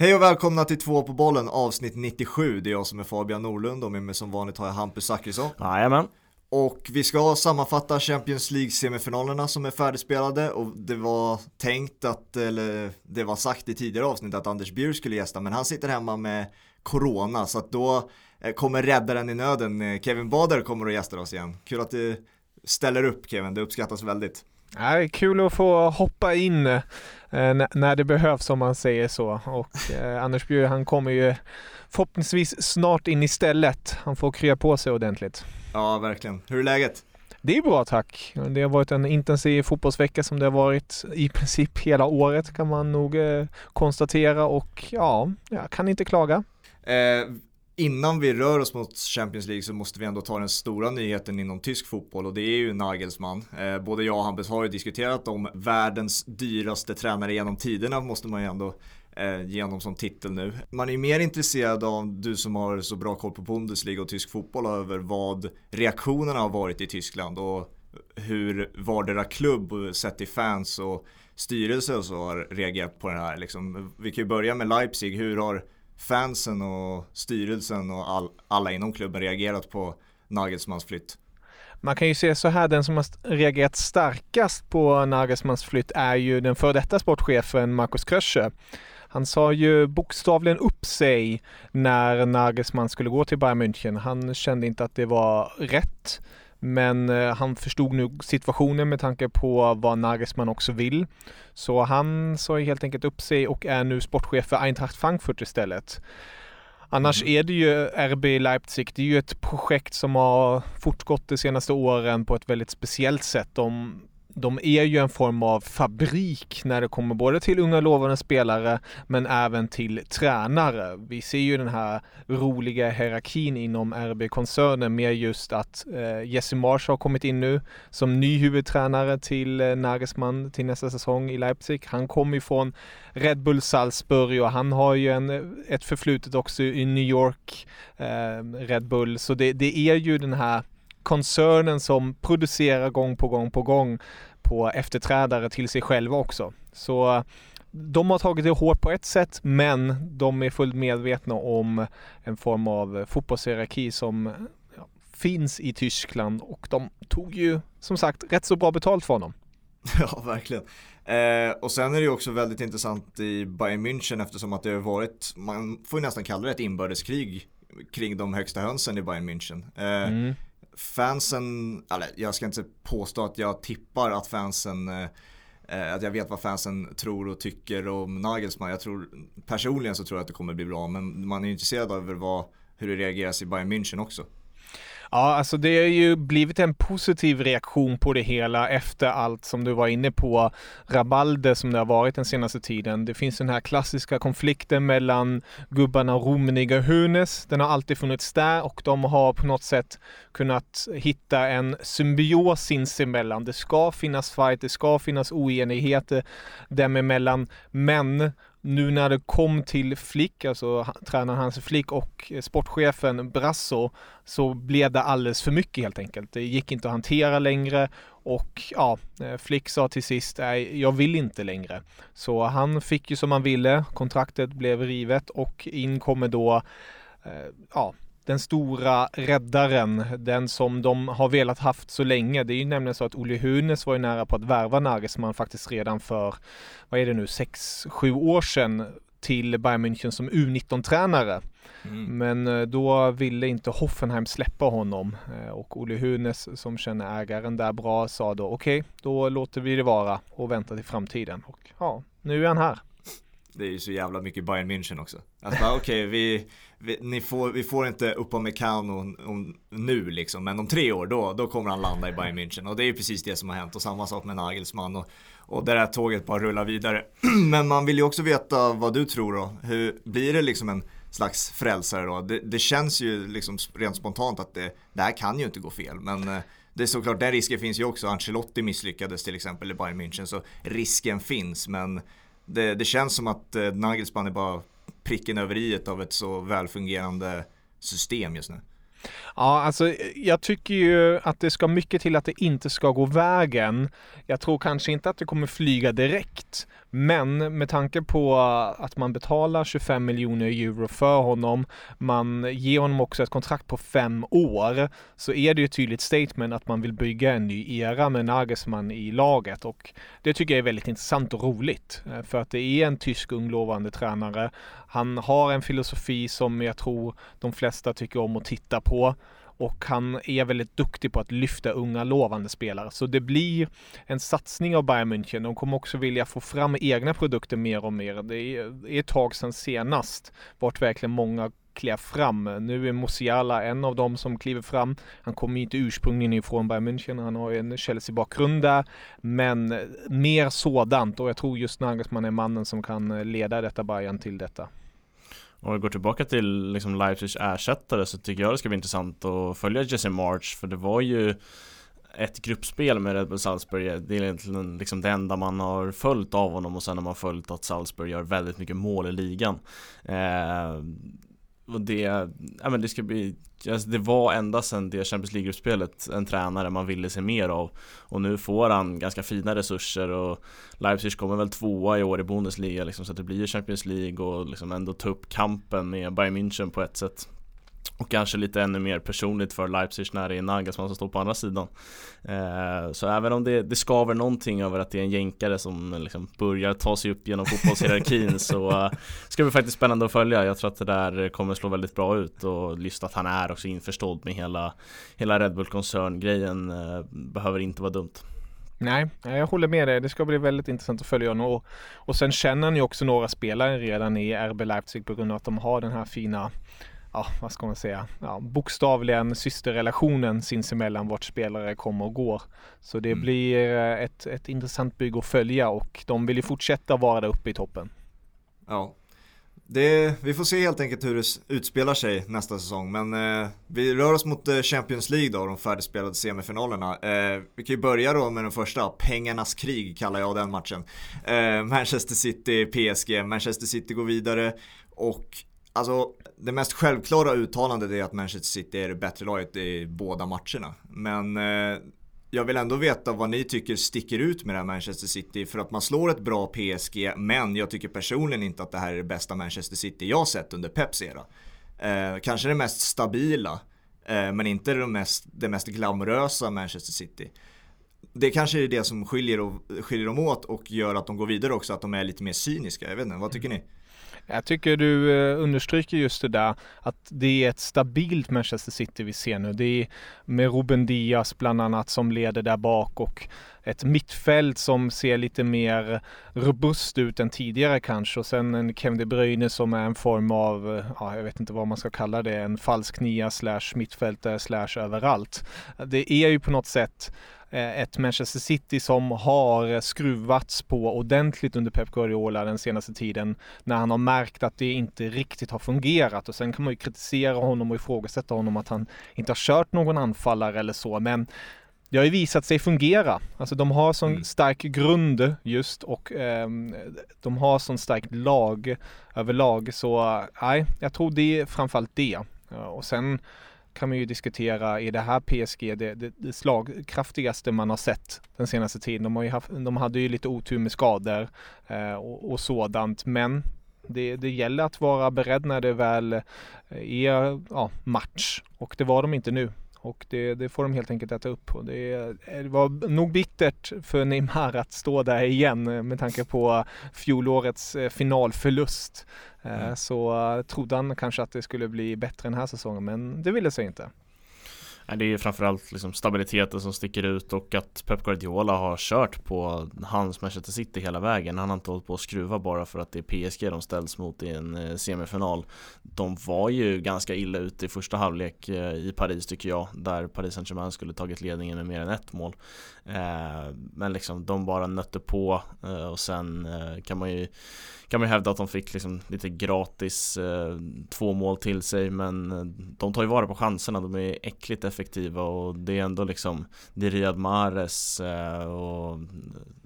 Hej och välkomna till två på bollen avsnitt 97. Det är jag som är Fabian Norlund och med mig som vanligt har jag Hampus Zachrisson. Jajamän. Och vi ska sammanfatta Champions League-semifinalerna som är färdigspelade och det var tänkt att, eller det var sagt i tidigare avsnitt att Anders Bjur skulle gästa men han sitter hemma med Corona så att då eh, kommer räddaren i nöden, eh, Kevin Bader kommer att gästa oss igen. Kul att du ställer upp Kevin, det uppskattas väldigt. Är kul att få hoppa in eh, när det behövs om man säger så. Och eh, Anders Bjur han kommer ju förhoppningsvis snart in istället. Han får krya på sig ordentligt. Ja, verkligen. Hur är läget? Det är bra tack. Det har varit en intensiv fotbollsvecka som det har varit i princip hela året kan man nog eh, konstatera och ja, jag kan inte klaga. Eh, innan vi rör oss mot Champions League så måste vi ändå ta den stora nyheten inom tysk fotboll och det är ju Nagelsmann. Eh, både jag och Hampus har ju diskuterat om världens dyraste tränare genom tiderna måste man ju ändå eh, ge honom som titel nu. Man är ju mer intresserad av, du som har så bra koll på Bundesliga och tysk fotboll, över vad reaktionerna har varit i Tyskland och hur vardera klubb sett till fans och styrelse och så har reagerat på det här. Liksom, vi kan ju börja med Leipzig, hur har fansen och styrelsen och all, alla inom klubben reagerat på Nagelsmans flytt? Man kan ju se så här, den som har reagerat starkast på Nagelsmans flytt är ju den före detta sportchefen Markus Krösche. Han sa ju bokstavligen upp sig när Nagelsmann skulle gå till Bayern München. Han kände inte att det var rätt. Men eh, han förstod nu situationen med tanke på vad Nagelsmann också vill. Så han sa helt enkelt upp sig och är nu sportchef för Eintracht Frankfurt istället. Annars mm. är det ju RB Leipzig, det är ju ett projekt som har fortgått de senaste åren på ett väldigt speciellt sätt. De de är ju en form av fabrik när det kommer både till unga lovande spelare men även till tränare. Vi ser ju den här roliga hierarkin inom RB-koncernen med just att eh, Jesse Marsh har kommit in nu som ny huvudtränare till eh, Nagelsmann till nästa säsong i Leipzig. Han kommer ju från Red Bull Salzburg och han har ju en, ett förflutet också i New York, eh, Red Bull. Så det, det är ju den här koncernen som producerar gång på gång på gång på efterträdare till sig själva också. Så de har tagit det hårt på ett sätt, men de är fullt medvetna om en form av fotbollshierarki som ja, finns i Tyskland och de tog ju som sagt rätt så bra betalt för honom. Ja, verkligen. Eh, och sen är det ju också väldigt intressant i Bayern München eftersom att det har varit, man får ju nästan kalla det ett inbördeskrig kring de högsta hönsen i Bayern München. Eh, mm fansen, eller jag ska inte påstå att jag tippar att fansen eh, eh, att jag vet vad fansen tror och tycker om Nagelsmann. Jag tror, personligen så tror jag att det kommer bli bra, men man är intresserad av vad, hur det reageras i Bayern München också. Ja, alltså det har ju blivit en positiv reaktion på det hela efter allt som du var inne på, rabalder som det har varit den senaste tiden. Det finns den här klassiska konflikten mellan gubbarna Rummenigge och Hunes. Den har alltid funnits där och de har på något sätt kunnat hitta en symbios sinsemellan. Det ska finnas fight, det ska finnas oenigheter dem emellan, men nu när det kom till Flick, alltså tränaren Hans Flick och eh, sportchefen Brasso, så blev det alldeles för mycket helt enkelt. Det gick inte att hantera längre och ja, eh, Flick sa till sist, nej, jag vill inte längre. Så han fick ju som han ville, kontraktet blev rivet och in kommer då, eh, ja, den stora räddaren, den som de har velat haft så länge. Det är ju nämligen så att Olle Hunes var ju nära på att värva Nagelsmann faktiskt redan för, vad är det nu, sex, sju år sedan till Bayern München som U19-tränare. Mm. Men eh, då ville inte Hoffenheim släppa honom eh, och Olle Hunes som känner ägaren där bra sa då okej, okay, då låter vi det vara och väntar till framtiden. Och ja, nu är han här. Det är ju så jävla mycket Bayern München också. Alltså okej, okay, vi, vi, ni får, vi får inte Upamecano nu liksom, men om tre år då, då kommer han landa i Bayern München. Och det är ju precis det som har hänt och samma sak med Nagelsmann. Och, och det där tåget bara rullar vidare. men man vill ju också veta vad du tror då. Hur blir det liksom en slags frälsare då? Det, det känns ju liksom rent spontant att det, det här kan ju inte gå fel. Men eh, det är såklart, den risken finns ju också. Ancelotti misslyckades till exempel i Bayern München, så risken finns. Men det, det känns som att eh, Nagelsmann är bara pricken över i av ett så välfungerande system just nu. Ja, alltså jag tycker ju att det ska mycket till att det inte ska gå vägen. Jag tror kanske inte att det kommer flyga direkt. Men med tanke på att man betalar 25 miljoner euro för honom, man ger honom också ett kontrakt på fem år, så är det ju ett tydligt statement att man vill bygga en ny era med Nagelsmann i laget och det tycker jag är väldigt intressant och roligt. Eh, för att det är en tysk ung lovande tränare. Han har en filosofi som jag tror de flesta tycker om att titta på och han är väldigt duktig på att lyfta unga lovande spelare. Så det blir en satsning av Bayern München. De kommer också vilja få fram egna produkter mer och mer. Det är ett tag sedan senast vart verkligen många klev fram. Nu är Musiala en av dem som kliver fram. Han kommer inte ursprungligen ifrån Bayern München, han har ju en Chelsea-bakgrund där. Men mer sådant och jag tror just Nagelsmann är mannen som kan leda detta Bayern till detta. Om vi går tillbaka till liksom Leipzigs ersättare så tycker jag det ska bli intressant att följa Jesse March för det var ju ett gruppspel med Red Bull Salzburg. Det är egentligen liksom det enda man har följt av honom och sen har man följt att Salzburg gör väldigt mycket mål i ligan. Eh, och det, ja men det ska bli, alltså det var ända sedan det Champions League-gruppspelet en tränare man ville se mer av. Och nu får han ganska fina resurser och Leipzig kommer väl tvåa i år i Bundesliga liksom, så att det blir Champions League och liksom ändå ta upp kampen med Bayern München på ett sätt och kanske lite ännu mer personligt för Leipzig när det är Nagelsmann som står på andra sidan eh, Så även om det, det skaver någonting över att det är en jänkare som liksom börjar ta sig upp genom fotbollshierarkin så uh, ska det bli faktiskt spännande att följa Jag tror att det där kommer slå väldigt bra ut och just att han är också införstådd med hela, hela Red Bull-koncern-grejen uh, behöver inte vara dumt Nej, jag håller med dig. Det ska bli väldigt intressant att följa honom. Och, och sen känner ni också några spelare redan i RB Leipzig på grund av att de har den här fina ja, vad ska man säga, ja, bokstavligen systerrelationen sinsemellan vart spelare kommer och går. Så det mm. blir eh, ett, ett intressant bygge att följa och de vill ju fortsätta vara där uppe i toppen. Ja, det, vi får se helt enkelt hur det utspelar sig nästa säsong. Men eh, vi rör oss mot eh, Champions League då, de färdigspelade semifinalerna. Eh, vi kan ju börja då med den första, pengarnas krig kallar jag den matchen. Eh, Manchester City, PSG, Manchester City går vidare och Alltså, det mest självklara uttalandet är att Manchester City är det bättre laget i båda matcherna. Men eh, jag vill ändå veta vad ni tycker sticker ut med det här Manchester City. För att man slår ett bra PSG, men jag tycker personligen inte att det här är det bästa Manchester City jag sett under Peps era. Eh, kanske det mest stabila, eh, men inte det mest, det mest glamorösa Manchester City. Det kanske är det som skiljer, och, skiljer dem åt och gör att de går vidare också, att de är lite mer cyniska. Jag vet inte, vad tycker ni? Jag tycker du eh, understryker just det där att det är ett stabilt Manchester City vi ser nu. Det är med Ruben Diaz bland annat som leder där bak och ett mittfält som ser lite mer robust ut än tidigare kanske och sen en Kevin De Bruyne som är en form av, eh, ja, jag vet inte vad man ska kalla det, en falsk nia slash mittfältare slash överallt. Det är ju på något sätt ett Manchester City som har skruvats på ordentligt under Pep Guardiola den senaste tiden när han har märkt att det inte riktigt har fungerat och sen kan man ju kritisera honom och ifrågasätta honom att han inte har kört någon anfallare eller så men det har ju visat sig fungera. Alltså de har sån mm. stark grund just och eh, de har sån starkt lag överlag så nej, jag tror det är framförallt det. Och sen kan man ju diskutera, är det här PSG det, det, det slagkraftigaste man har sett den senaste tiden? De, har ju haft, de hade ju lite otur med skador eh, och, och, sådant, men det, det gäller att vara beredd när det väl eh, är ja, match och det var de inte nu. Och det, det, får de helt enkelt äta upp. Och det, det, var nog bittert för Neymar att stå där igen med tanke på fjolårets eh, finalförlust. Eh, mm. Så eh, trodde han kanske att det skulle bli bättre den här säsongen men det ville sig inte. Det är framförallt liksom stabiliteten som sticker ut och att Pep Guardiola har kört på hans Manchester City hela vägen. Han har inte hållit på att skruva bara för att det är PSG de ställs mot i en eh, semifinal. De var ju ganska illa ute i första halvlek eh, i Paris tycker jag, där Paris Saint-Germain skulle tagit ledningen med mer än ett mål. Eh, men liksom de bara nötte på eh, och sen eh, kan man ju kan man ju hävda att de fick liksom lite gratis två mål till sig men de tar ju vara på chanserna, de är äckligt effektiva och det är ändå liksom Det är Riyad Mahrez och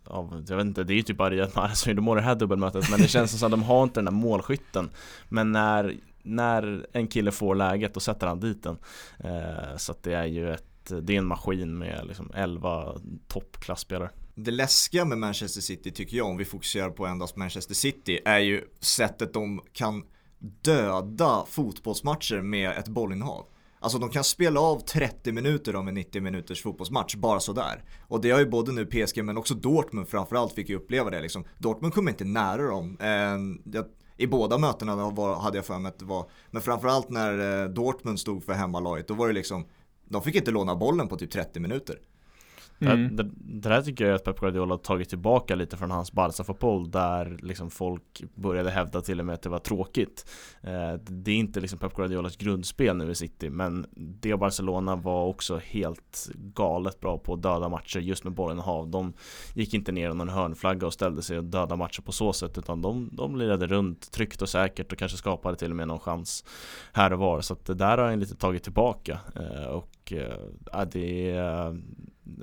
ja, jag vet inte, det är ju typ bara Riyad Mahrez som gjorde mål i det här dubbelmötet men det känns som att de har inte den där målskytten Men när när en kille får läget då sätter han dit den. Så att det är ju ett, det är en maskin med liksom 11 toppklasspelare. Det läskiga med Manchester City tycker jag, om vi fokuserar på endast Manchester City, är ju sättet de kan döda fotbollsmatcher med ett bollinnehav. Alltså de kan spela av 30 minuter av en 90 minuters fotbollsmatch bara sådär. Och det har ju både nu PSG men också Dortmund framförallt fick ju uppleva det liksom. Dortmund kom inte nära dem. Ehm, I båda mötena hade jag för mig att det var, men framförallt när eh, Dortmund stod för hemmalaget, då var det liksom, de fick inte låna bollen på typ 30 minuter. Mm. Det, det där tycker jag att Pep Guardiola har tagit tillbaka lite från hans Barca-fotboll där liksom folk började hävda till och med att det var tråkigt. Eh, det är inte liksom Pep Guardiolas grundspel nu i City men det Barcelona var också helt galet bra på att döda matcher just med bollen i hav. De gick inte ner någon hörnflagga och ställde sig och döda matcher på så sätt utan de, de lirade runt tryggt och säkert och kanske skapade till och med någon chans här och var. Så att det där har han lite tagit tillbaka eh, och äh, det är eh,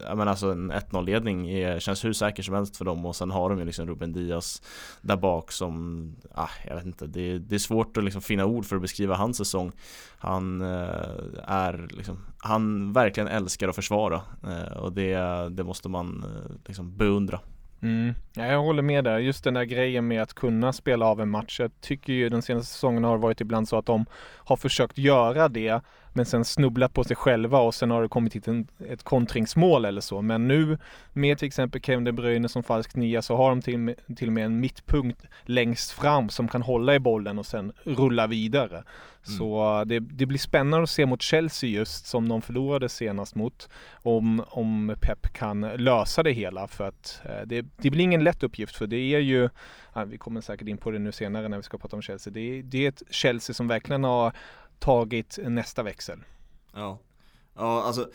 Ja men alltså en 1-0 ledning är, känns hur säker som helst för dem och sen har de ju liksom Ruben Diaz där bak som, ah, jag vet inte, det, det är svårt att liksom finna ord för att beskriva hans säsong. Han eh, är liksom, han verkligen älskar att försvara eh, och det, det måste man eh, liksom beundra. Mm. Ja, jag håller med där. Just den där grejen med att kunna spela av en match. Jag tycker ju den senaste säsongen har varit ibland så att de har försökt göra det men sen snubblat på sig själva och sen har det kommit hit en, ett kontringsmål eller så. Men nu med till exempel Kevin De Bruyne som falsk nia så har de till, till och med en mittpunkt längst fram som kan hålla i bollen och sen rulla vidare. Mm. Så det, det, blir spännande att se mot Chelsea just som de förlorade senast mot. Om, om Pep kan lösa det hela för att eh, det, det blir ingen lätt uppgift för det är ju, vi kommer säkert in på det nu senare när vi ska prata om Chelsea. Det, det är ett Chelsea som verkligen har tagit nästa växel. Ja, ja alltså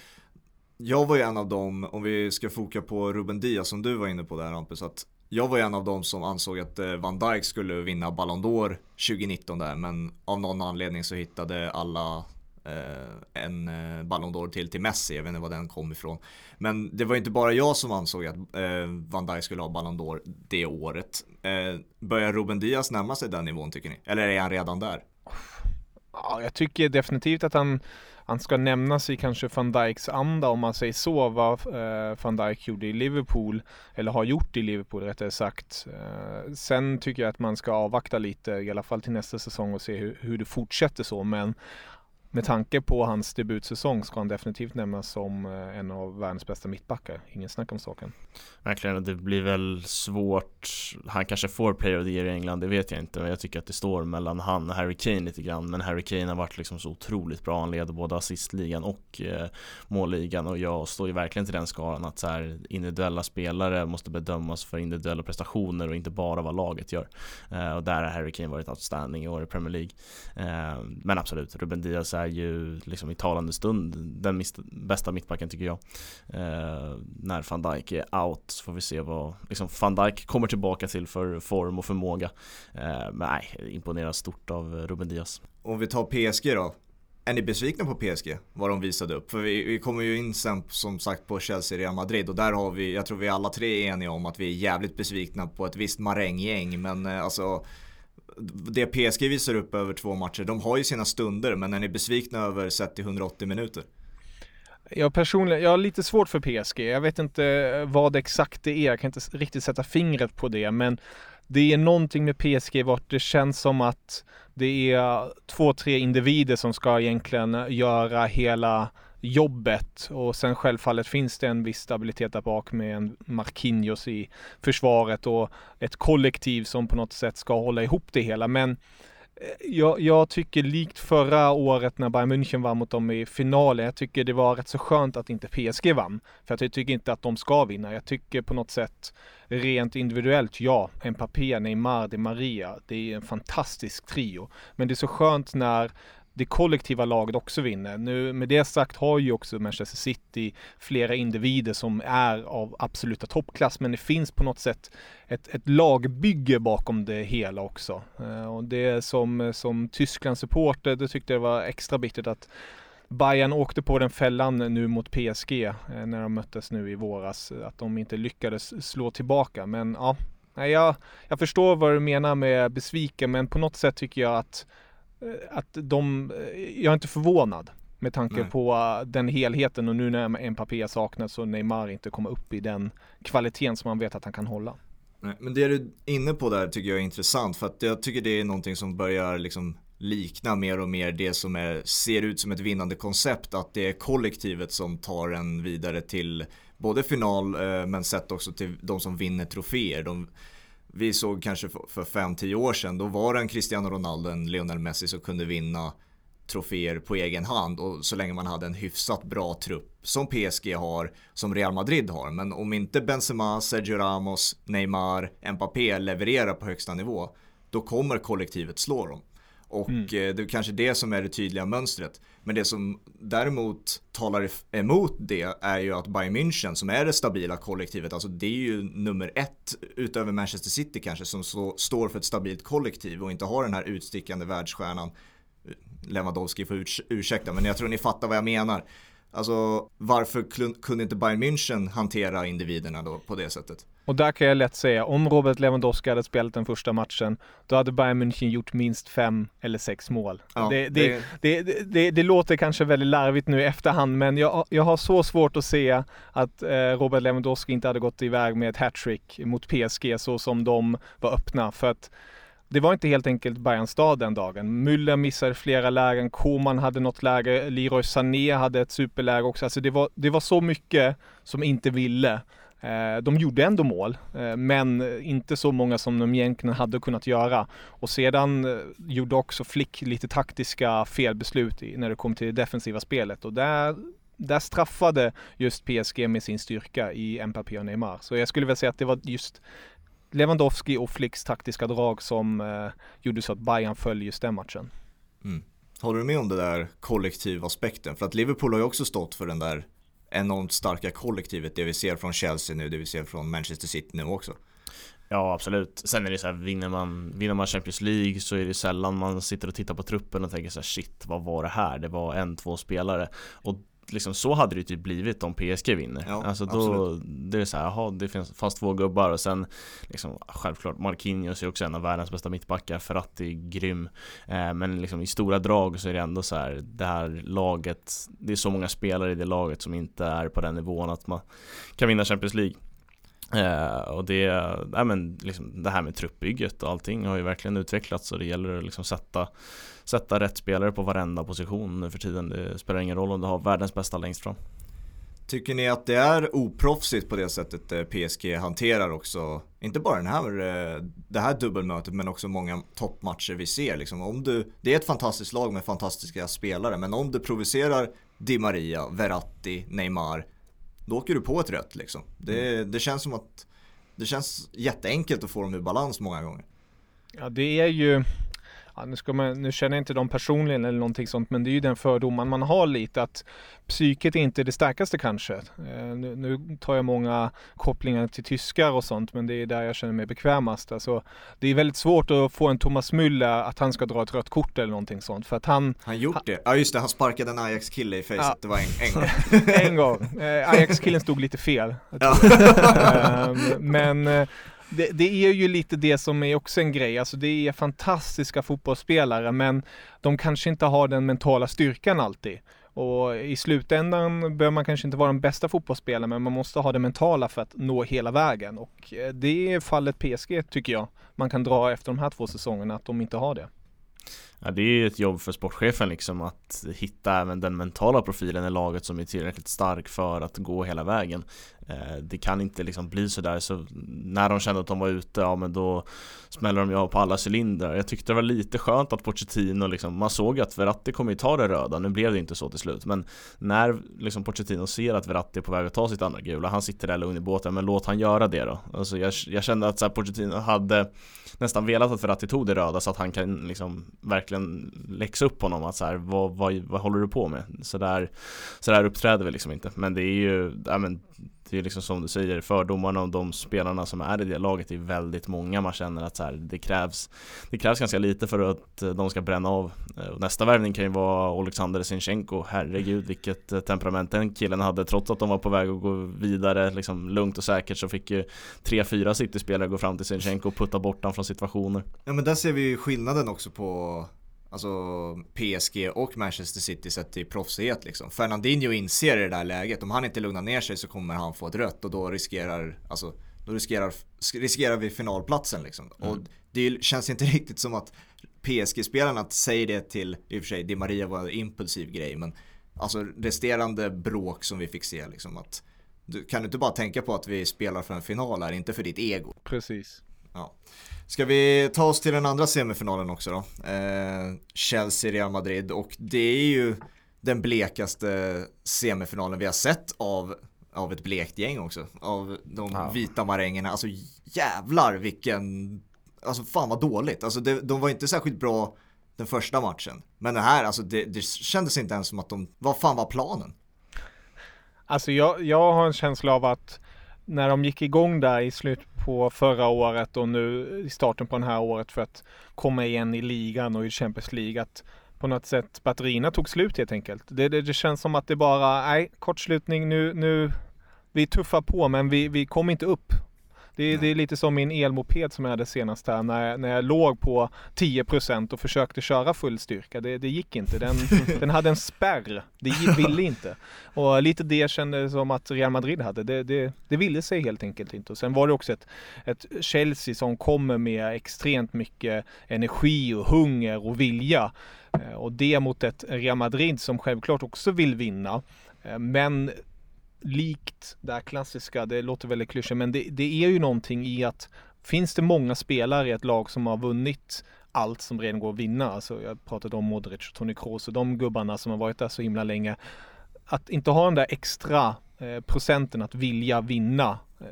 jag var ju en av dem, om vi ska foka på Ruben Diaz som du var inne på där Hampus, att jag var ju en av dem som ansåg att eh, Van Dijk skulle vinna Ballon d'Or 2019 där, men av någon anledning så hittade alla eh, en eh, Ballon d'Or till till Messi, jag vet inte var den kom ifrån. Men det var inte bara jag som ansåg att eh, Van Dijk skulle ha Ballon d'Or det året. Eh, börjar Ruben Diaz närma sig den nivån tycker ni? Eller är han redan där? Ja, jag tycker definitivt att han, han ska nämnas i kanske van Dijks anda om man säger så, vad eh, van Dijk gjorde i Liverpool, eller har gjort i Liverpool rättare sagt. Eh, sen tycker jag att man ska avvakta lite, i alla fall till nästa säsong och se hur, hur det fortsätter så, men med tanke på hans debutsäsong ska han definitivt nämnas som eh, en av världens bästa mittbackar. Ingen snack om saken. Verkligen, det blir väl svårt. Han kanske får player of the year i England, det vet jag inte. Men jag tycker att det står mellan han och Harry Kane lite grann. Men Harry Kane har varit liksom så otroligt bra. Han leder både assistligan och eh, målligan. Och jag står ju verkligen till den skalan att så här, individuella spelare måste bedömas för individuella prestationer och inte bara vad laget gör. Eh, och där har Harry Kane varit outstanding i år i Premier League. Eh, men absolut, Ruben Diaz är är ju liksom i talande stund den bästa mittbacken tycker jag. Eh, när van Dijk är out så får vi se vad liksom van Dijk kommer tillbaka till för form och förmåga. Eh, men nej, imponerar stort av Ruben Diaz. Om vi tar PSG då. Är ni besvikna på PSG? Vad de visade upp? För vi, vi kommer ju in sen som sagt på Chelsea-Real Madrid och där har vi, jag tror vi alla tre är eniga om att vi är jävligt besvikna på ett visst maränggäng men eh, alltså det PSG visar upp över två matcher, de har ju sina stunder men är ni besvikna över sett till 180 minuter? Jag personligen, jag har lite svårt för PSG. Jag vet inte vad exakt det är. Jag kan inte riktigt sätta fingret på det, men det är någonting med PSG vart det känns som att det är två, tre individer som ska egentligen göra hela jobbet och sen självfallet finns det en viss stabilitet där bak med en Marquinhos i försvaret och ett kollektiv som på något sätt ska hålla ihop det hela. Men eh, jag, jag, tycker likt förra året när Bayern München vann mot dem i finalen, jag tycker det var rätt så skönt att inte PSG vann. För jag tycker inte att de ska vinna. Jag tycker på något sätt rent individuellt, ja, Mbappé, Neymar, Di Maria, det är en fantastisk trio. Men det är så skönt när det kollektiva laget också vinner. Nu med det sagt har ju också Manchester City flera individer som är av absoluta toppklass, men det finns på något sätt ett, ett lagbygge bakom det hela också. Eh, och det som, som Tysklands supporter, det tyckte jag var extra bittert att Bayern åkte på den fällan nu mot PSG eh, när de möttes nu i våras, eh, att de inte lyckades slå tillbaka. Men ja, jag, jag förstår vad du menar med besviken, men på något sätt tycker jag att att de, jag är inte förvånad med tanke Nej. på den helheten och nu när Mbappé saknas och Neymar inte kommer upp i den kvaliteten som man vet att han kan hålla. Nej, men det du är inne på där tycker jag är intressant för att jag tycker det är någonting som börjar liksom likna mer och mer det som är, ser ut som ett vinnande koncept. Att det är kollektivet som tar en vidare till både final eh, men sett också till de som vinner troféer. De, vi såg kanske för 5-10 år sedan, då var det en Cristiano Ronaldo, en Lionel Messi som kunde vinna troféer på egen hand och så länge man hade en hyfsat bra trupp som PSG har, som Real Madrid har. Men om inte Benzema, Sergio Ramos, Neymar, Mbappé levererar på högsta nivå, då kommer kollektivet slå dem. Och mm. Eh, det är kanske det som är det tydliga mönstret. Men det som däremot talar emot det är ju att Bayern München som är det stabila kollektivet, alltså det är ju nummer ett utöver Manchester City kanske som så, står för ett stabilt kollektiv och inte har den här utstickande världsstjärnan. Lewandowski får ursäkta men jag tror ni fattar vad jag menar. Alltså varför kunde inte Bayern München hantera individerna då på det sättet? Och där kan jag lätt säga, om Robert Lewandowski hade spelat den första matchen, då hade Bayern München gjort minst fem eller sex mål. Ja, det, det, det... Det, låter kanske väldigt larvigt nu i efterhand, men jag, jag har så svårt att se att eh, Robert Lewandowski inte hade gått iväg med ett hattrick mot PSG så som de var öppna. För att det var inte helt enkelt Bayerns stad den dagen. Müller missade flera lägen, Koman hade något läge, Leroy Sané hade ett superläge också. Alltså det var, det var så mycket som inte ville. Eh, de gjorde ändå mål, eh, men inte så många som de egentligen hade kunnat göra. Och sedan eh, gjorde också Flick lite taktiska felbeslut när det kom till det defensiva spelet och där där straffade just PSG med sin styrka i Mbappé och Neymar. Så jag skulle vilja säga att det var just Lewandowski och Flicks taktiska drag som eh, gjorde så att Bayern föll just den matchen. Mm. Håller du med om det där kollektivaspekten? För att Liverpool har ju också stått för den där enormt starka kollektivet, det vi ser från Chelsea nu, det vi ser från Manchester City nu också. Ja absolut. Sen är det så här, vinner man, vinner man Champions League så är det sällan man sitter och tittar på truppen och tänker så här, shit vad var det här? Det var en, två spelare. Och liksom så hade det ju typ blivit om PSG vinner. Ja, alltså då, det är så här, jaha, det finns, fanns två gubbar och sen liksom, självklart Marquinhos är också en av världens bästa mittbackar, Ferrati är grym. Eh, men liksom i stora drag så är det ändå så här, det här laget, det är så många spelare i det laget som inte är på den nivån att man kan vinna Champions League. Eh, och det, nej men liksom, det här med truppbygget och allting har ju verkligen utvecklats och det gäller att liksom sätta, sätta rätt spelare på varenda position nu för tiden. Det spelar ingen roll om du har världens bästa längst fram. Tycker ni att det är oproffsigt på det sättet eh, PSG hanterar också, inte bara den här, eh, det här dubbelmötet men också många toppmatcher vi ser. Liksom, om du, det är ett fantastiskt lag med fantastiska spelare men om du provocerar Di Maria, Verratti, Neymar då åker du på ett rött liksom. Det, mm. det känns som att det känns jätteenkelt att få dem ur balans många gånger. Ja det är ju ja, nu, ska man, nu känner jag inte dem personligen eller någonting sånt, men det är ju den fördomen man har lite att psyket är inte det starkaste kanske. Eh, nu, nu, tar jag många kopplingar till tyskar och sånt, men det är där jag känner mig bekvämast. Alltså, det är väldigt svårt att få en Thomas Müller att han ska dra ett rött kort eller någonting sånt, för att han... Han gjort han, det? Ja just det, han sparkade en Ajax-kille i facet, ja. det var en, en gång. en gång. Eh, Ajax-killen stod lite fel. Ja. Ehm, men eh, det, det, är ju lite det som är också en grej, alltså det är fantastiska fotbollsspelare men de kanske inte har den mentala styrkan alltid. Och i slutändan behöver man kanske inte vara den bästa fotbollsspelaren men man måste ha det mentala för att nå hela vägen. Och eh, det är fallet PSG tycker jag man kan dra efter de här två säsongerna att de inte har det. Ja, det är ju ett jobb för sportchefen liksom att hitta även den mentala profilen i laget som är tillräckligt stark för att gå hela vägen. Eh, det kan inte liksom bli sådär så när de kände att de var ute, ja men då smäller de ju av på alla cylindrar. Jag tyckte det var lite skönt att Pochettino liksom, man såg att Verratti kommer ju ta det röda, nu blev det inte så till slut. Men när liksom Pochettino ser att Verratti är på väg att ta sitt andra gula, han sitter där lugn i båten, men låt han göra det då. Alltså jag, jag kände att så här, Pochettino hade nästan velat att Verratti tog det röda så att han kan liksom verkligen läxa upp honom att så här, vad, vad, vad håller du på med? Så där, så där uppträder vi liksom inte. Men det är ju, ja men det är liksom som du säger, fördomarna om de spelarna som är i det laget är väldigt många. Man känner att så här, det, krävs, det krävs ganska lite för att eh, de ska bränna av. Eh, nästa värvning kan ju vara Oleksandr Sinchenko. Herregud vilket eh, temperament den killen hade. Trots att de var på väg att gå vidare liksom lugnt och säkert så fick ju tre, fyra City-spelare gå fram till Sinchenko och putta bort honom från situationer. Ja men där ser vi ju skillnaden också på alltså PSG och Manchester City sett till proffsighet liksom. Fernandinho inser i det där läget, om han inte lugnar ner sig så kommer han få ett rött och då riskerar, alltså, då riskerar, riskerar vi finalplatsen liksom. Mm. Och det känns inte riktigt som att PSG-spelarna säger det till, i och för sig, Di Maria var en impulsiv grej, men alltså resterande bråk som vi fick se liksom att du, kan du inte bara tänka på att vi spelar för en final här, inte för ditt ego? Precis. Ja. Ska vi ta oss till den andra semifinalen också då? Eh, Chelsea-Real Madrid och det är ju den blekaste semifinalen vi har sett av, av ett blekt gäng också. Av de ja. vita marängerna. Alltså jävlar vilken, alltså fan vad dåligt. Alltså det, de var inte särskilt bra den första matchen. Men det här, alltså det, det kändes inte ens som att de, vad fan var planen? Alltså jag, jag har en känsla av att när de gick igång där i slutet på förra året och nu i starten på det här året för att komma igen i ligan och i Champions League att på något sätt batterierna tog slut helt enkelt. Det, det, det känns som att det bara, nej, kortslutning nu, nu, vi tuffar på men vi, vi kom inte upp det, det, är lite som min elmoped som jag hade senast här när, när jag låg på 10% och försökte köra full styrka. Det, det gick inte. Den, den hade en spärr. Det ville inte. Och lite det kändes som att Real Madrid hade. Det, det, det ville sig helt enkelt inte. Och sen var det också ett, ett Chelsea som kommer med extremt mycket energi och hunger och vilja. Eh, och det mot ett Real Madrid som självklart också vill vinna. Eh, men likt det här klassiska, det låter väldigt klyschigt, men det, det är ju någonting i att finns det många spelare i ett lag som har vunnit allt som redan går att vinna, alltså jag pratade om Modric och Toni Kroos och de gubbarna som har varit där så himla länge, att inte ha den där extra eh, procenten att vilja vinna, eh,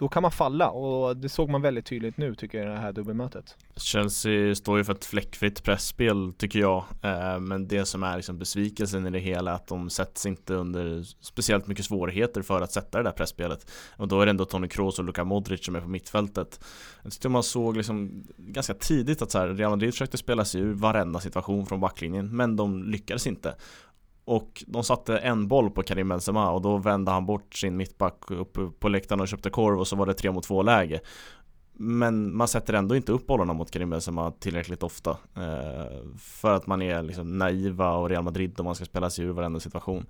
då kan man falla och det såg man väldigt tydligt nu tycker jag i det här dubbelmötet. Chelsea står ju för ett fläckfritt pressspel tycker jag. Eh, men det som är liksom besvikelsen i det hela är att de sätts inte under speciellt mycket svårigheter för att sätta det där pressspelet. Och då är det ändå Toni Kroos och Luka Modric som är på mittfältet. Jag tyckte man såg liksom ganska tidigt att så här, Real Madrid försökte spela sig ur varenda situation från backlinjen Men de lyckades inte och de satte en boll på Karim Benzema och då vände han bort sin mittback upp på läktaren och köpte korv och så var det tre mot två läge men man sätter ändå inte upp bollarna mot Karim Benzema tillräckligt ofta eh, För att man är liksom naiva och Real Madrid och man ska spela sig ur varenda situation.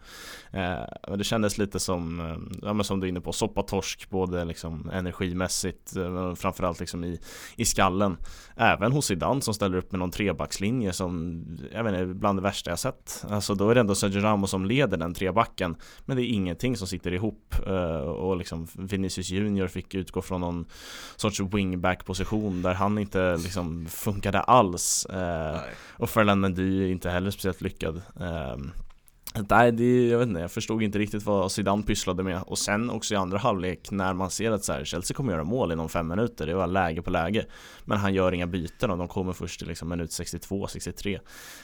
Eh, Det kändes lite som, eh, ja, men som du är inne på, soppatorsk både liksom energimässigt eh, Framförallt liksom i, i skallen. Även hos Zidane som ställer upp med någon trebackslinje som Jag vet inte, bland det värsta jag sett. Alltså då är det ändå Sergio Ramos som leder den trebacken Men det är ingenting som sitter ihop eh, Och liksom Vinicius Junior fick utgå från någon sorts wingback-position där han inte liksom funkade alls eh, Och Ferland Mendy är inte heller speciellt lyckad eh, Nej, det, jag vet inte, jag förstod inte riktigt vad Zidane pysslade med. Och sen också i andra halvlek när man ser att så här, Chelsea kommer göra mål inom fem minuter Det var läge på läge. Men han gör inga byten och de kommer först till liksom minut 62-63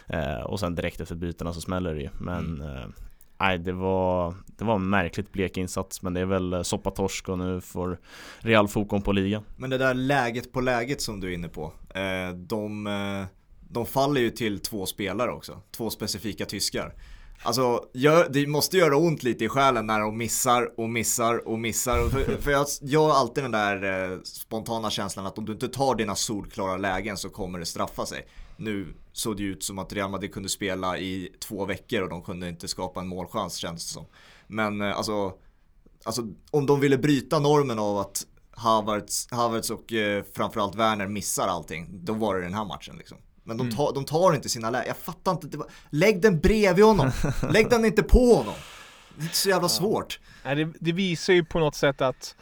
eh, Och sen direkt efter bytena så smäller det ju. Men mm. Nej, det var, det var en märkligt blek insats men det är väl eh, soppatorsk och nu får Real fokus på ligan. Men det där läget på läget som du är inne på, eh, de, eh, de faller ju till två spelare också, två specifika tyskar. Alltså, gör, det måste göra ont lite i själen när de missar och missar och missar. För, för jag, jag har alltid den där spontana känslan att om du inte tar dina solklara lägen så kommer det straffa sig. Nu såg det ut som att Real Madrid kunde spela i två veckor och de kunde inte skapa en målchans känns det som. Men eh, alltså, alltså om de ville bryta normen av att Havertz, Havertz och eh, framförallt Werner missar allting, då var det den här matchen liksom. Men de, mm. tar, de tar inte sina lägen, jag fattar inte, var, lägg den bredvid honom, lägg den inte på honom. Det är så jävla svårt. Ja, det, det visar ju på något sätt att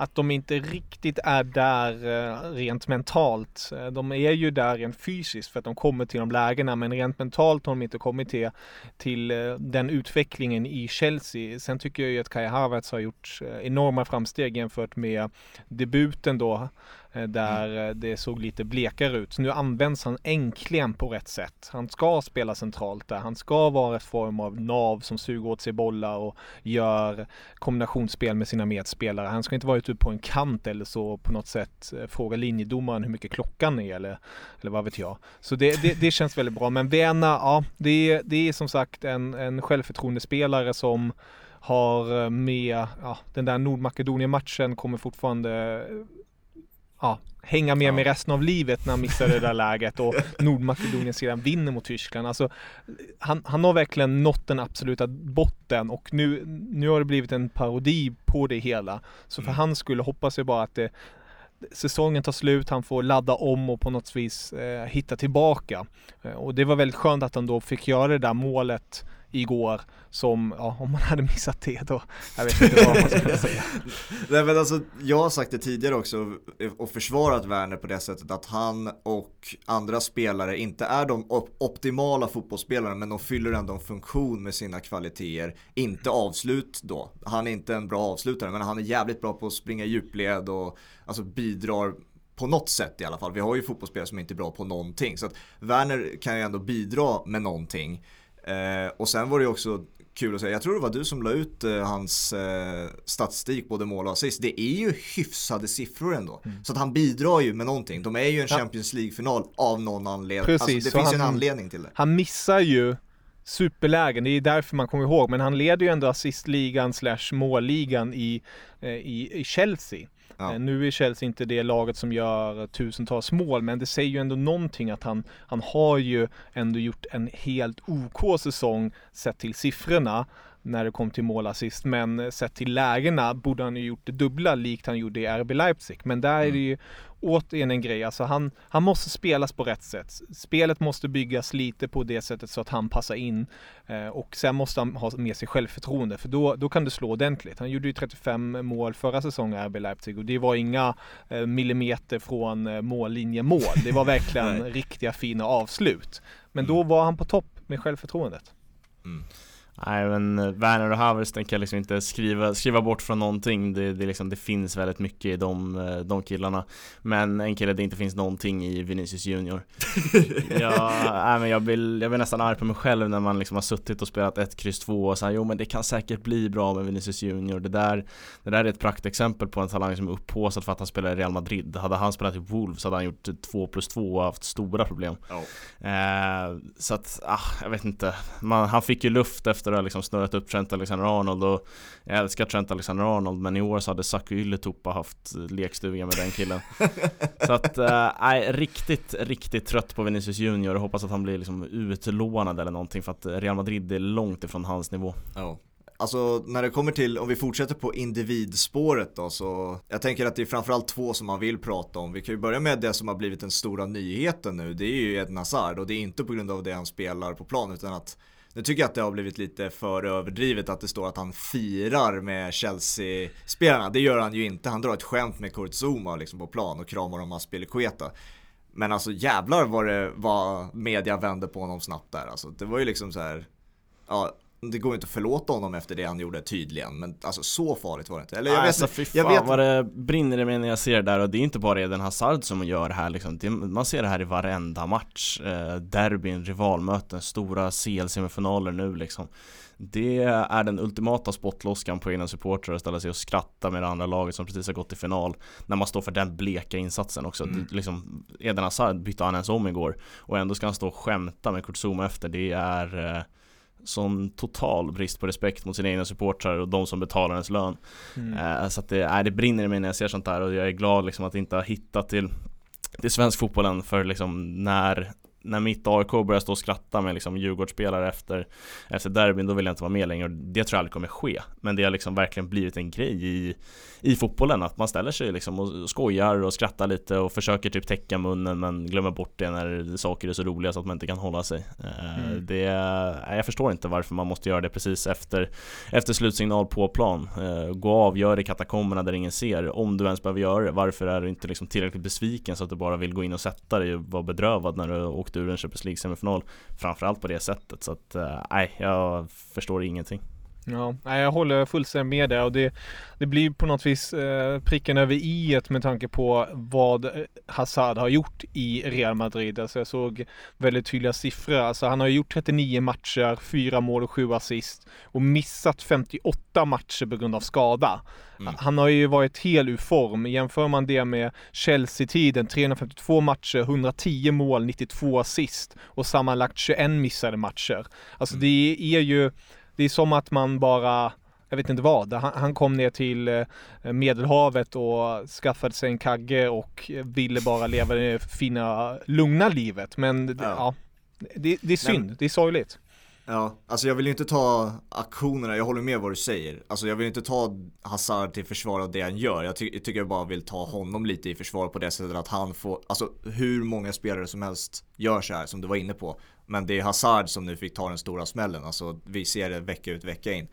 att de inte riktigt är där eh, rent mentalt. Eh, de är ju där rent fysiskt för att de kommer till de lägena men rent mentalt har de inte kommit till, till eh, den utvecklingen i Chelsea. Sen tycker jag ju att Kai Havertz har gjort enorma framsteg jämfört med debuten då där mm. Eh, det såg lite blekare ut. Så nu används han äntligen på rätt sätt. Han ska spela centralt där. Han ska vara ett form av nav som suger åt sig bollar och gör kombinationsspel med sina medspelare. Han ska inte vara ute på en kant eller så på något sätt eh, fråga linjedomaren hur mycket klockan är eller, eller vad vet jag. Så det, det, det känns väldigt bra. Men Vena, ja, det, är, det är som sagt en, en självförtroendespelare som har med, ja, den där Nordmakedonien-matchen kommer fortfarande ja, hänga med Ja. med resten av livet när han missade det där läget och Nordmakedonien sedan vinner mot Tyskland. Alltså, han, han har verkligen nått den absoluta botten och nu, nu har det blivit en parodi på det hela. Så för Mm. hans skull hoppas jag bara att det, säsongen tar slut, han får ladda om och på något vis eh, hitta tillbaka. Eh, och det var väldigt skönt att han då fick göra det där målet igår som, ja om man hade missat det då, jag vet inte vad man skulle säga. Nej men alltså, jag har sagt det tidigare också eh, och försvarat Werner på det sättet att han och andra spelare inte är de op- optimala fotbollsspelarna men de fyller ändå en funktion med sina kvaliteter. Inte avslut då. Han är inte en bra avslutare men han är jävligt bra på att springa i djupled och alltså bidrar på något sätt i alla fall. Vi har ju fotbollsspelare som inte är bra på någonting. Så att Werner kan ju ändå bidra med någonting. Eh, och sen var det ju också kul att säga, jag tror det var du som la ut eh, hans eh, statistik, både mål och assist. Det är ju hyfsade siffror ändå. Så att han bidrar ju med någonting. De är ju en Ja. Champions League-final av någon anledning. Precis, alltså, det finns ju en han- anledning till det. Han missar ju superlägen, det är därför man kommer ihåg, men han leder ju ändå assistligan slash målligan i, eh, i, i Chelsea. Ja. Eh, nu är Chelsea inte det laget som gör tusentals mål, men det säger ju ändå någonting att han, han har ju ändå gjort en helt OK säsong sett till siffrorna när det kom till målassist, men eh, sett till lägena borde han ju gjort det dubbla likt han gjorde i RB Leipzig. Men där är det ju återigen en grej, alltså han, han måste spelas på rätt sätt. Spelet måste byggas lite på det sättet så att han passar in eh, och sen måste han ha med sig självförtroende för då, då kan det slå ordentligt. Han gjorde ju 35 mål förra säsongen i RB Leipzig och det var inga eh, millimeter från eh, mållinje mål. Det var verkligen riktiga fina avslut. Men då var han på topp med självförtroendet. Mm. Nej men eh, Werner och Havertz tänker jag liksom inte skriva, skriva bort från någonting. Det, det, liksom, det finns väldigt mycket i de, eh, de killarna. Men en kille det inte finns någonting i Vinicius Junior. Ja, nej, men jag, blir, jag blir nästan arg på mig själv när man liksom har suttit och spelat ett kryss 2 och så jo men det kan säkert bli bra med Vinicius Junior. Det där, det där är ett praktexempel på en talang som är upphaussad för att han spelar i Real Madrid. Hade han spelat i Wolves hade han gjort 2 plus 2 och haft stora problem. Ja. Eh, så att, ah, jag vet inte. Man, han fick ju luft efter att ha liksom snurrat upp Trent Alexander-Arnold och jag älskar Trent Alexander-Arnold men i år så hade Saku Ylätupa haft lekstuga med den killen. så att, eh, nej, riktigt, riktigt trött på Vinicius Junior och hoppas att han blir liksom utlånad eller någonting för att Real Madrid är långt ifrån hans nivå. Ja. Alltså när det kommer till, om vi fortsätter på individspåret då så Jag tänker att det är framförallt två som man vill prata om Vi kan ju börja med det som har blivit den stora nyheten nu Det är ju Ed Hazard och det är inte på grund av det han spelar på plan utan att nu tycker jag att det har blivit lite för överdrivet att det står att han firar med Chelsea-spelarna. Det gör han ju inte, han drar ett skämt med Kurt Zuma liksom på plan och kramar om Aspilicueta Men alltså jävlar vad det vad media vände på honom snabbt där alltså. Det var ju liksom så här Ja, det går inte att förlåta honom efter det han gjorde tydligen. Men alltså så farligt var det inte. Eller jag vet alltså inte, fy jag vet vad det brinner i mig när jag ser det där. Och det är inte bara Eden Hazard som gör det här liksom. det, Man ser det här i varenda match. Eh, Derbyn, rivalmöten, stora CL-semifinaler nu liksom. Det är den ultimata spottloskan på egna supportrar att ställa sig och skratta med det andra laget som precis har gått till final När man står för den bleka insatsen också. Mm. det, liksom, Eden Hazard bytte han ens om igår. Och ändå ska han stå och skämta med Kurt Zuma efter. Det är eh, sån total brist på respekt mot sina egna supportrar och de som betalar ens lön Mm. Eh, Så att det, äh, det brinner i mig när jag ser sånt där och jag är glad liksom att inte ha hittat till, till svensk fotboll än för liksom när när mitt AIK börjar stå och skratta med liksom Djurgårdsspelare efter, efter derbyn, då vill jag inte vara med längre. Och Det tror jag aldrig kommer ske. Men det har liksom verkligen blivit en grej i, i fotbollen, att man ställer sig liksom och skojar och skrattar lite och försöker typ täcka munnen men glömmer bort det när saker är så roliga så att man inte kan hålla sig. Eh, Mm. Det, jag förstår inte varför man måste göra det precis efter, efter slutsignal på plan. Eh, Gå av, gör det i katakomberna där ingen ser. Om du ens behöver göra det, varför är du inte liksom tillräckligt besviken så att du bara vill gå in och sätta dig och vara bedrövad när du åkte ur en Champions League semifinal? Framförallt på det sättet. Så att, eh, nej, jag förstår ingenting. Ja, jag håller fullständigt med där och det, det blir på något vis eh, pricken över i med tanke på vad eh, Hazard har gjort i Real Madrid. Alltså jag såg väldigt tydliga siffror. Alltså han har gjort 39 matcher, 4 mål och 7 assist och missat 58 matcher på grund av skada. Mm. Han har ju varit hel ur form. Jämför man det med Chelsea-tiden, 352 matcher, 110 mål, 92 assist och sammanlagt 21 missade matcher. Alltså Mm. det är ju det är som att man bara jag vet inte vad. Han, han kom ner till eh, Medelhavet och skaffade sig en kagge och ville bara leva det fina, lugna livet. Men ja, ja det, det, är synd, Men, det är sorgligt. Ja, alltså jag vill ju inte ta aktionerna, jag håller med vad du säger. Alltså jag vill inte ta Hazard till försvar av det han gör. Jag, ty jag tycker jag bara vill ta honom lite i försvar på det sättet att han får, alltså hur många spelare som helst gör så här som du var inne på. Men det är Hazard som nu fick ta den stora smällen, alltså vi ser det vecka ut vecka in.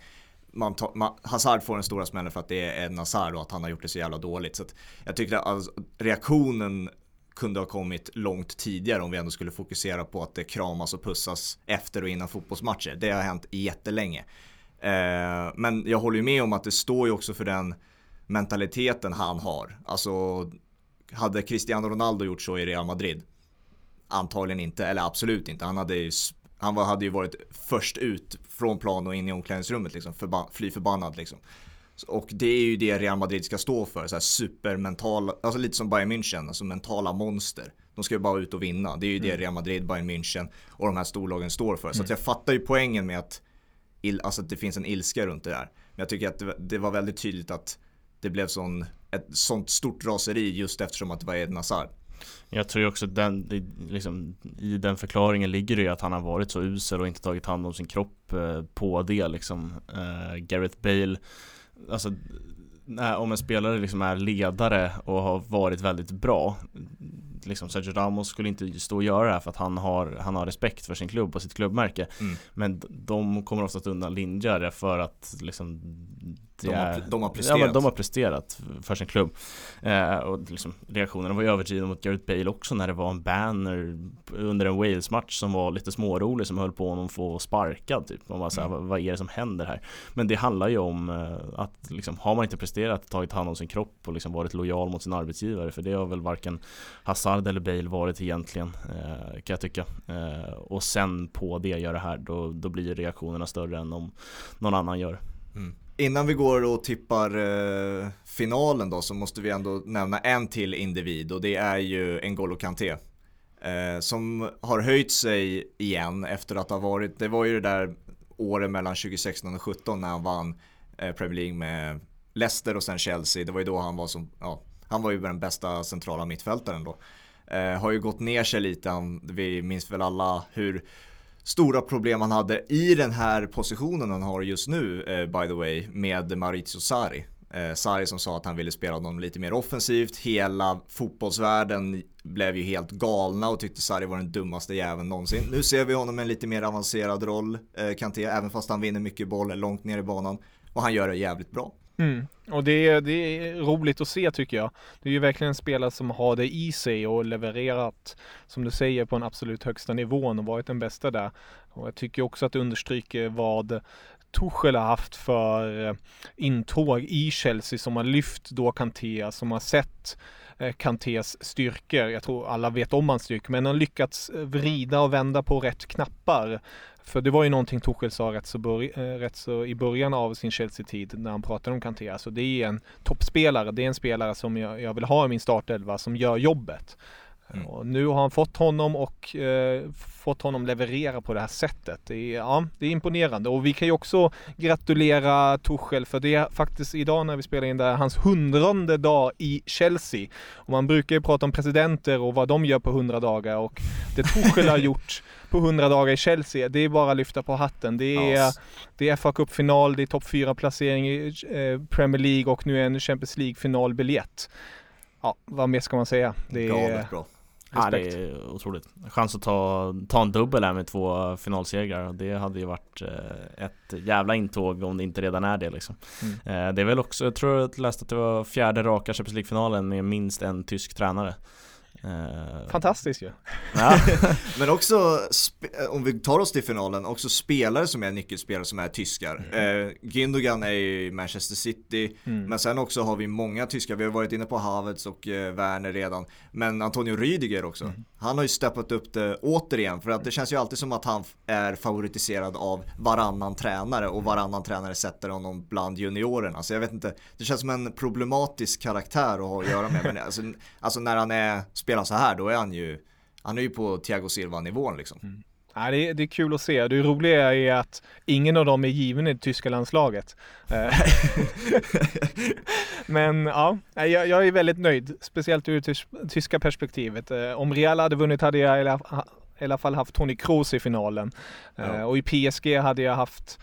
Man tar, man, Hazard får den stora smällen för att det är en Hazard och att han har gjort det så jävla dåligt. Så jag tycker att alltså, reaktionen kunde ha kommit långt tidigare om vi ändå skulle fokusera på att det kramas och pussas efter och innan fotbollsmatcher. Det har hänt jättelänge. Eh, men jag håller ju med om att det står ju också för den mentaliteten han har. Alltså, hade Cristiano Ronaldo gjort så i Real Madrid? Antagligen inte, eller absolut inte. Han hade ju, han hade ju varit först ut från plan och in i omklädningsrummet, liksom, förba, fly förbannad liksom. Och det är ju det Real Madrid ska stå för, så här supermentala, alltså lite som Bayern München, alltså mentala monster. De ska ju bara ut och vinna, det är ju mm. det Real Madrid, Bayern München och de här storlagen står för. Så att mm. jag fattar ju poängen med att, alltså att det finns en ilska runt det där. Men jag tycker att det, det var väldigt tydligt att det blev sån, ett sånt stort raseri just eftersom att det var Eden Hazard. Jag tror också att den, liksom, i den förklaringen ligger det ju att han har varit så usel och inte tagit hand om sin kropp eh, på det liksom. Eh, Gareth Bale alltså om en spelare liksom är ledare och har varit väldigt bra liksom Sergio Ramos skulle inte stå och göra det här för att han har, han har respekt för sin klubb och sitt klubbmärke mm. Men de kommer oftast undan lindrigare för att liksom de har, de har presterat. Ja, de har presterat för sin klubb. Eh, och liksom, reaktionerna var ju överdrivna mot Gareth Bale också när det var en banner under en Wales-match som var lite smårolig som höll på honom få sparkad typ. Man bara såhär, mm. vad, är det som händer här? Men det handlar ju om eh, att liksom, har man inte presterat, tagit hand om sin kropp och liksom varit lojal mot sin arbetsgivare, för det har väl varken Hazard eller Bale varit egentligen, eh, kan jag tycka. Eh, och sen på det gör det här, då, då blir reaktionerna större än om någon annan gör. Mm. Innan vi går och tippar eh, finalen då så måste vi ändå nämna en till individ och det är ju N'Golo Kanté. Eh, som har höjt sig igen efter att ha varit, det var ju det där året mellan 2016 och 2017 när han vann eh, Premier League med Leicester och sen Chelsea. Det var ju då han var som, ja, han var ju den bästa centrala mittfältaren då. Eh, har ju gått ner sig lite, han, vi minns väl alla hur stora problem han hade i den här positionen han har just nu, eh, by the way, med Maurizio Sarri. Eh, Sarri som sa att han ville spela honom lite mer offensivt. Hela fotbollsvärlden blev ju helt galna och tyckte Sarri var den dummaste jäveln någonsin. Nu ser vi honom med en lite mer avancerad roll, eh, Kanté, även fast han vinner mycket boll långt ner i banan. Och han gör det jävligt bra. Mm. Och det är, det är roligt att se tycker jag. Det är ju verkligen en spelare som har det i sig och levererat, som du säger, på en absolut högsta nivån och varit den bästa där. Och jag tycker också att det understryker vad Tuchel har haft för eh, intåg i Chelsea som har lyft då Kanté, som har sett eh, Kantés styrkor. Jag tror alla vet om hans styrkor, men har lyckats eh, vrida och vända på rätt knappar för det var ju någonting Tuchel sa rätt så, bör, eh, rätt så i början av sin Chelsea-tid när han pratade om Kanté. Alltså det är en toppspelare, det är en spelare som jag, jag vill ha i min startelva som gör jobbet. Mm. Och nu har han fått honom och eh, fått honom leverera på det här sättet. Det är, ja, det är imponerande och vi kan ju också gratulera Tuchel för det är faktiskt idag när vi spelar in det här hans hundrade dag i Chelsea. Och man brukar ju prata om presidenter och vad de gör på hundra dagar och det Tuchel har gjort på 100 dagar i Chelsea, det är bara att lyfta på hatten. Det är, yes. det är FA Cup-final, det är topp 4-placering i eh, Premier League och nu en Champions League-finalbiljett. Ja, vad mer ska man säga? Det är... Galet bra. Ja, det är otroligt. Chans att ta, ta en dubbel här med två finalsegrar. Det hade ju varit eh, ett jävla intåg om det inte redan är det liksom. Mm. Eh, det är väl också, jag tror jag läste att det var fjärde raka Champions League-finalen med minst en tysk tränare. Eh, Fantastiskt ju. Ja. Men också, om vi tar oss till finalen, också spelare som är nyckelspelare som är tyskar. Mm. Eh, Gündogan är i Manchester City, mm. men sen också har vi många tyskar. Vi har varit inne på Havertz och eh, Werner redan. Men Antonio Rüdiger också. Mm. Han har ju steppat upp det återigen, för att det känns ju alltid som att han är favoritiserad av varannan tränare och varannan tränare sätter honom bland juniorerna. Så jag vet inte, det känns som en problematisk karaktär att ha att göra med. Men alltså, alltså när han är spelar så här, då är han ju, han är ju på Thiago Silva-nivån liksom. Mm. Ja, det, är, det är kul att se. Det roliga är att ingen av dem är given i det tyska landslaget. Eh, men ja, jag, jag är väldigt nöjd, speciellt ur det tyska perspektivet. Eh, om Real hade vunnit hade jag i alla fall haft Toni Kroos i finalen. Ja. Uh, och i PSG hade jag haft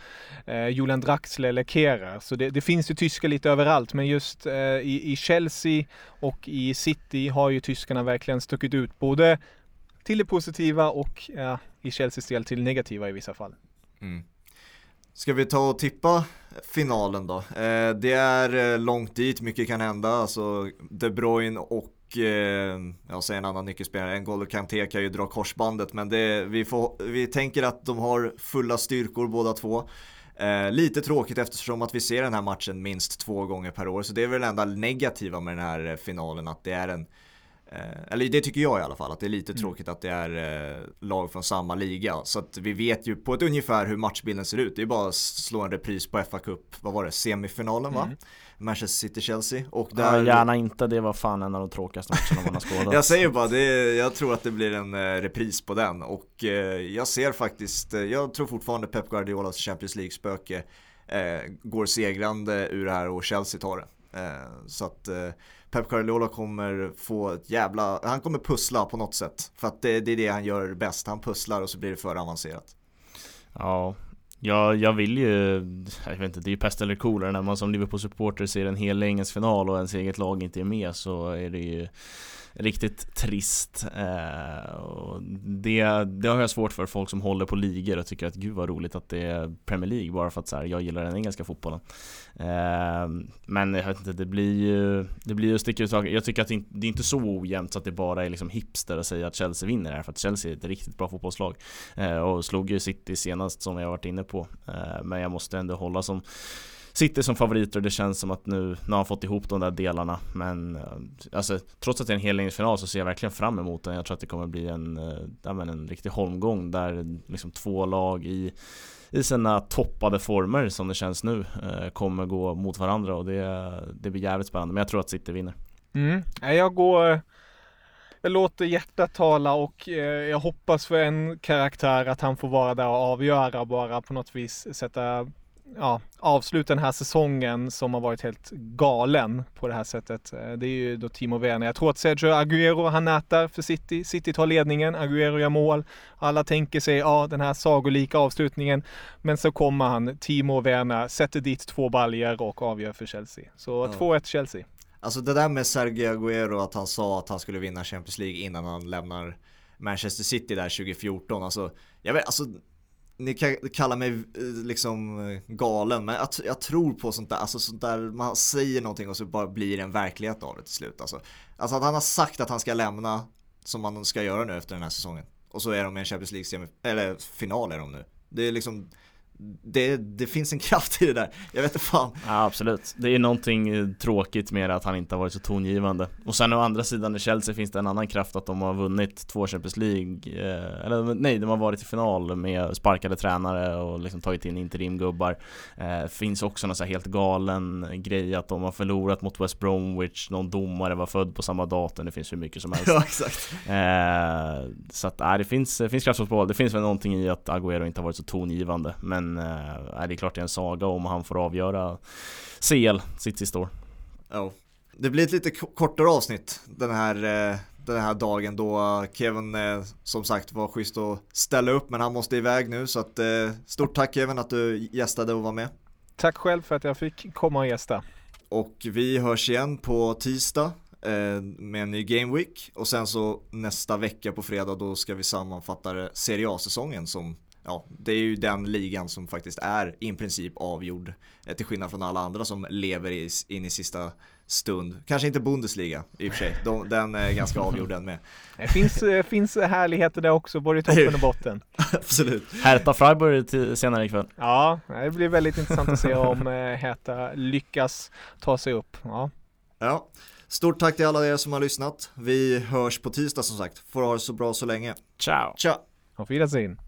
uh, Julian Draxler eller Kehrer. Så det, det, finns ju tyskar lite överallt, men just uh, i, i, Chelsea och i City har ju tyskarna verkligen stuckit ut både till det positiva och i Chelseas del till det negativa i vissa fall. Mm. Ska vi ta och tippa finalen då? Eh, det är långt dit, mycket kan hända. Alltså De Bruyne och eh, jag säger en annan nyckelspelare, N'Golo Kanté kan ju dra korsbandet men det, vi, får, vi tänker att de har fulla styrkor båda två. Eh, lite tråkigt eftersom att vi ser den här matchen minst två gånger per år så det är väl det enda negativa med den här eh, finalen att det är en Eh, eller det tycker jag i alla fall, att det är lite mm. tråkigt att det är eh, lag från samma liga. Så att vi vet ju på ett ungefär hur matchbilden ser ut. Det är bara att slå en repris på FA Cup, vad var det, semifinalen va? Mm. Manchester City-Chelsea. Och där... Ja, gärna inte, det var fan en av de tråkigaste matcherna man har skådat. jag säger bara, det, jag tror att det blir en eh, repris på den. Och eh, jag ser faktiskt, eh, jag tror fortfarande Pep Guardiolas Champions League-spöke eh, går segrande ur det här och Chelsea tar det. så att Pep Guardiola kommer få ett jävla, han kommer pussla på något sätt. För att det, det är det han gör bäst, han pusslar och så blir det för avancerat. Ja, Ja, jag vill ju, jag vet inte, det är ju pest eller kolera när man som Liverpool-supporter ser en hel engelsk final och ens eget lag inte är med så är det ju riktigt trist. Eh, och det, det har jag svårt för folk som håller på ligor och tycker att gud vad roligt att det är Premier League bara för att så här, jag gillar den engelska fotbollen. Eh, men jag vet inte, det blir ju det blir ju sticka ut Jag tycker att det, det är inte så ojämnt så att det bara är liksom hipster att säga att Chelsea vinner det här för att Chelsea är ett riktigt bra fotbollslag. Eh, och slog ju City senast som jag varit inne på. Men jag måste ändå hålla som City som favoriter och det känns som att nu, nu har han fått ihop de där delarna. Men eh, alltså, trots att det är en hellängdsfinal så ser jag verkligen fram emot den. Jag tror att det kommer bli en, eh, ja, men en riktig holmgång där liksom två lag i i sina toppade former som det känns nu eh, kommer gå mot varandra. Och det, det blir jävligt spännande. Men jag tror att City vinner. Mm. Jag går jag låter hjärtat tala och jag hoppas för en karaktär att han får vara där och avgöra bara på något vis sätta ja, avsluta den här säsongen som har varit helt galen på det här sättet. Eh, det är ju då Timo Werner. Jag tror att Sergio Aguero, han nätar för City. City tar ledningen, Aguero gör mål. Alla tänker sig, ja, den här sagolika avslutningen. Men så kommer han, Timo Werner, sätter dit två baljer och avgör för Chelsea. Så ja. 2-1 Chelsea. Alltså det där med Sergio Aguero, att han sa att han skulle vinna Champions League innan han lämnar Manchester City där 2014. Alltså, jag vet, alltså ni kan kalla mig eh, liksom eh, galen, men jag, jag, tror på sånt där, alltså sånt där man säger någonting och så bara blir det en verklighet av det till slut. Alltså, alltså att han har sagt att han ska lämna, som han ska göra nu efter den här säsongen. Och så är de i en Champions League eller final är de nu. Det är liksom det, det finns en kraft i det där. Jag vet inte fan. Ja, absolut. Det är någonting eh, tråkigt med att han inte har varit så tongivande. Och sen å andra sidan i Chelsea finns det en annan kraft att de har vunnit två Champions League. Eh, eller nej, de har varit i final med sparkade tränare och liksom tagit in interimgubbar. Eh, finns också någon så helt galen grej att de har förlorat mot West Bromwich. Någon domare var född på samma datum. Det finns hur mycket som helst. Ja, exakt. Eh, så att, nej, det finns, det finns kraftfotboll. Det finns väl någonting i att Agüero inte har varit så tongivande. Men eh, det är klart det är en saga om han får avgöra CL, City Store. Ja. Det blir ett lite kortare avsnitt den här, eh, den här dagen då Kevin eh, som sagt var schysst att ställa upp men han måste iväg nu så att eh, stort tack Kevin att du gästade och var med. Tack själv för att jag fick komma och gästa. Och vi hörs igen på tisdag med en ny Game Week och sen så nästa vecka på fredag då ska vi sammanfatta Serie A-säsongen som ja, det är ju den ligan som faktiskt är i princip avgjord. Eh, till skillnad från alla andra som lever in i sista stund. Kanske inte Bundesliga i och för sig. De, den är ganska avgjord den med. Det finns, eh, finns härligheter där också, både i toppen och botten. Absolut. Hertha Freiburg senare ikväll. Ja, det blir väldigt intressant att se om eh, Hertha lyckas ta sig upp. Ja. ja. Stort tack till alla er som har lyssnat. Vi hörs på tisdag som sagt. Får ha det så bra så länge. Ciao. Ciao. Auf Wiedersehen.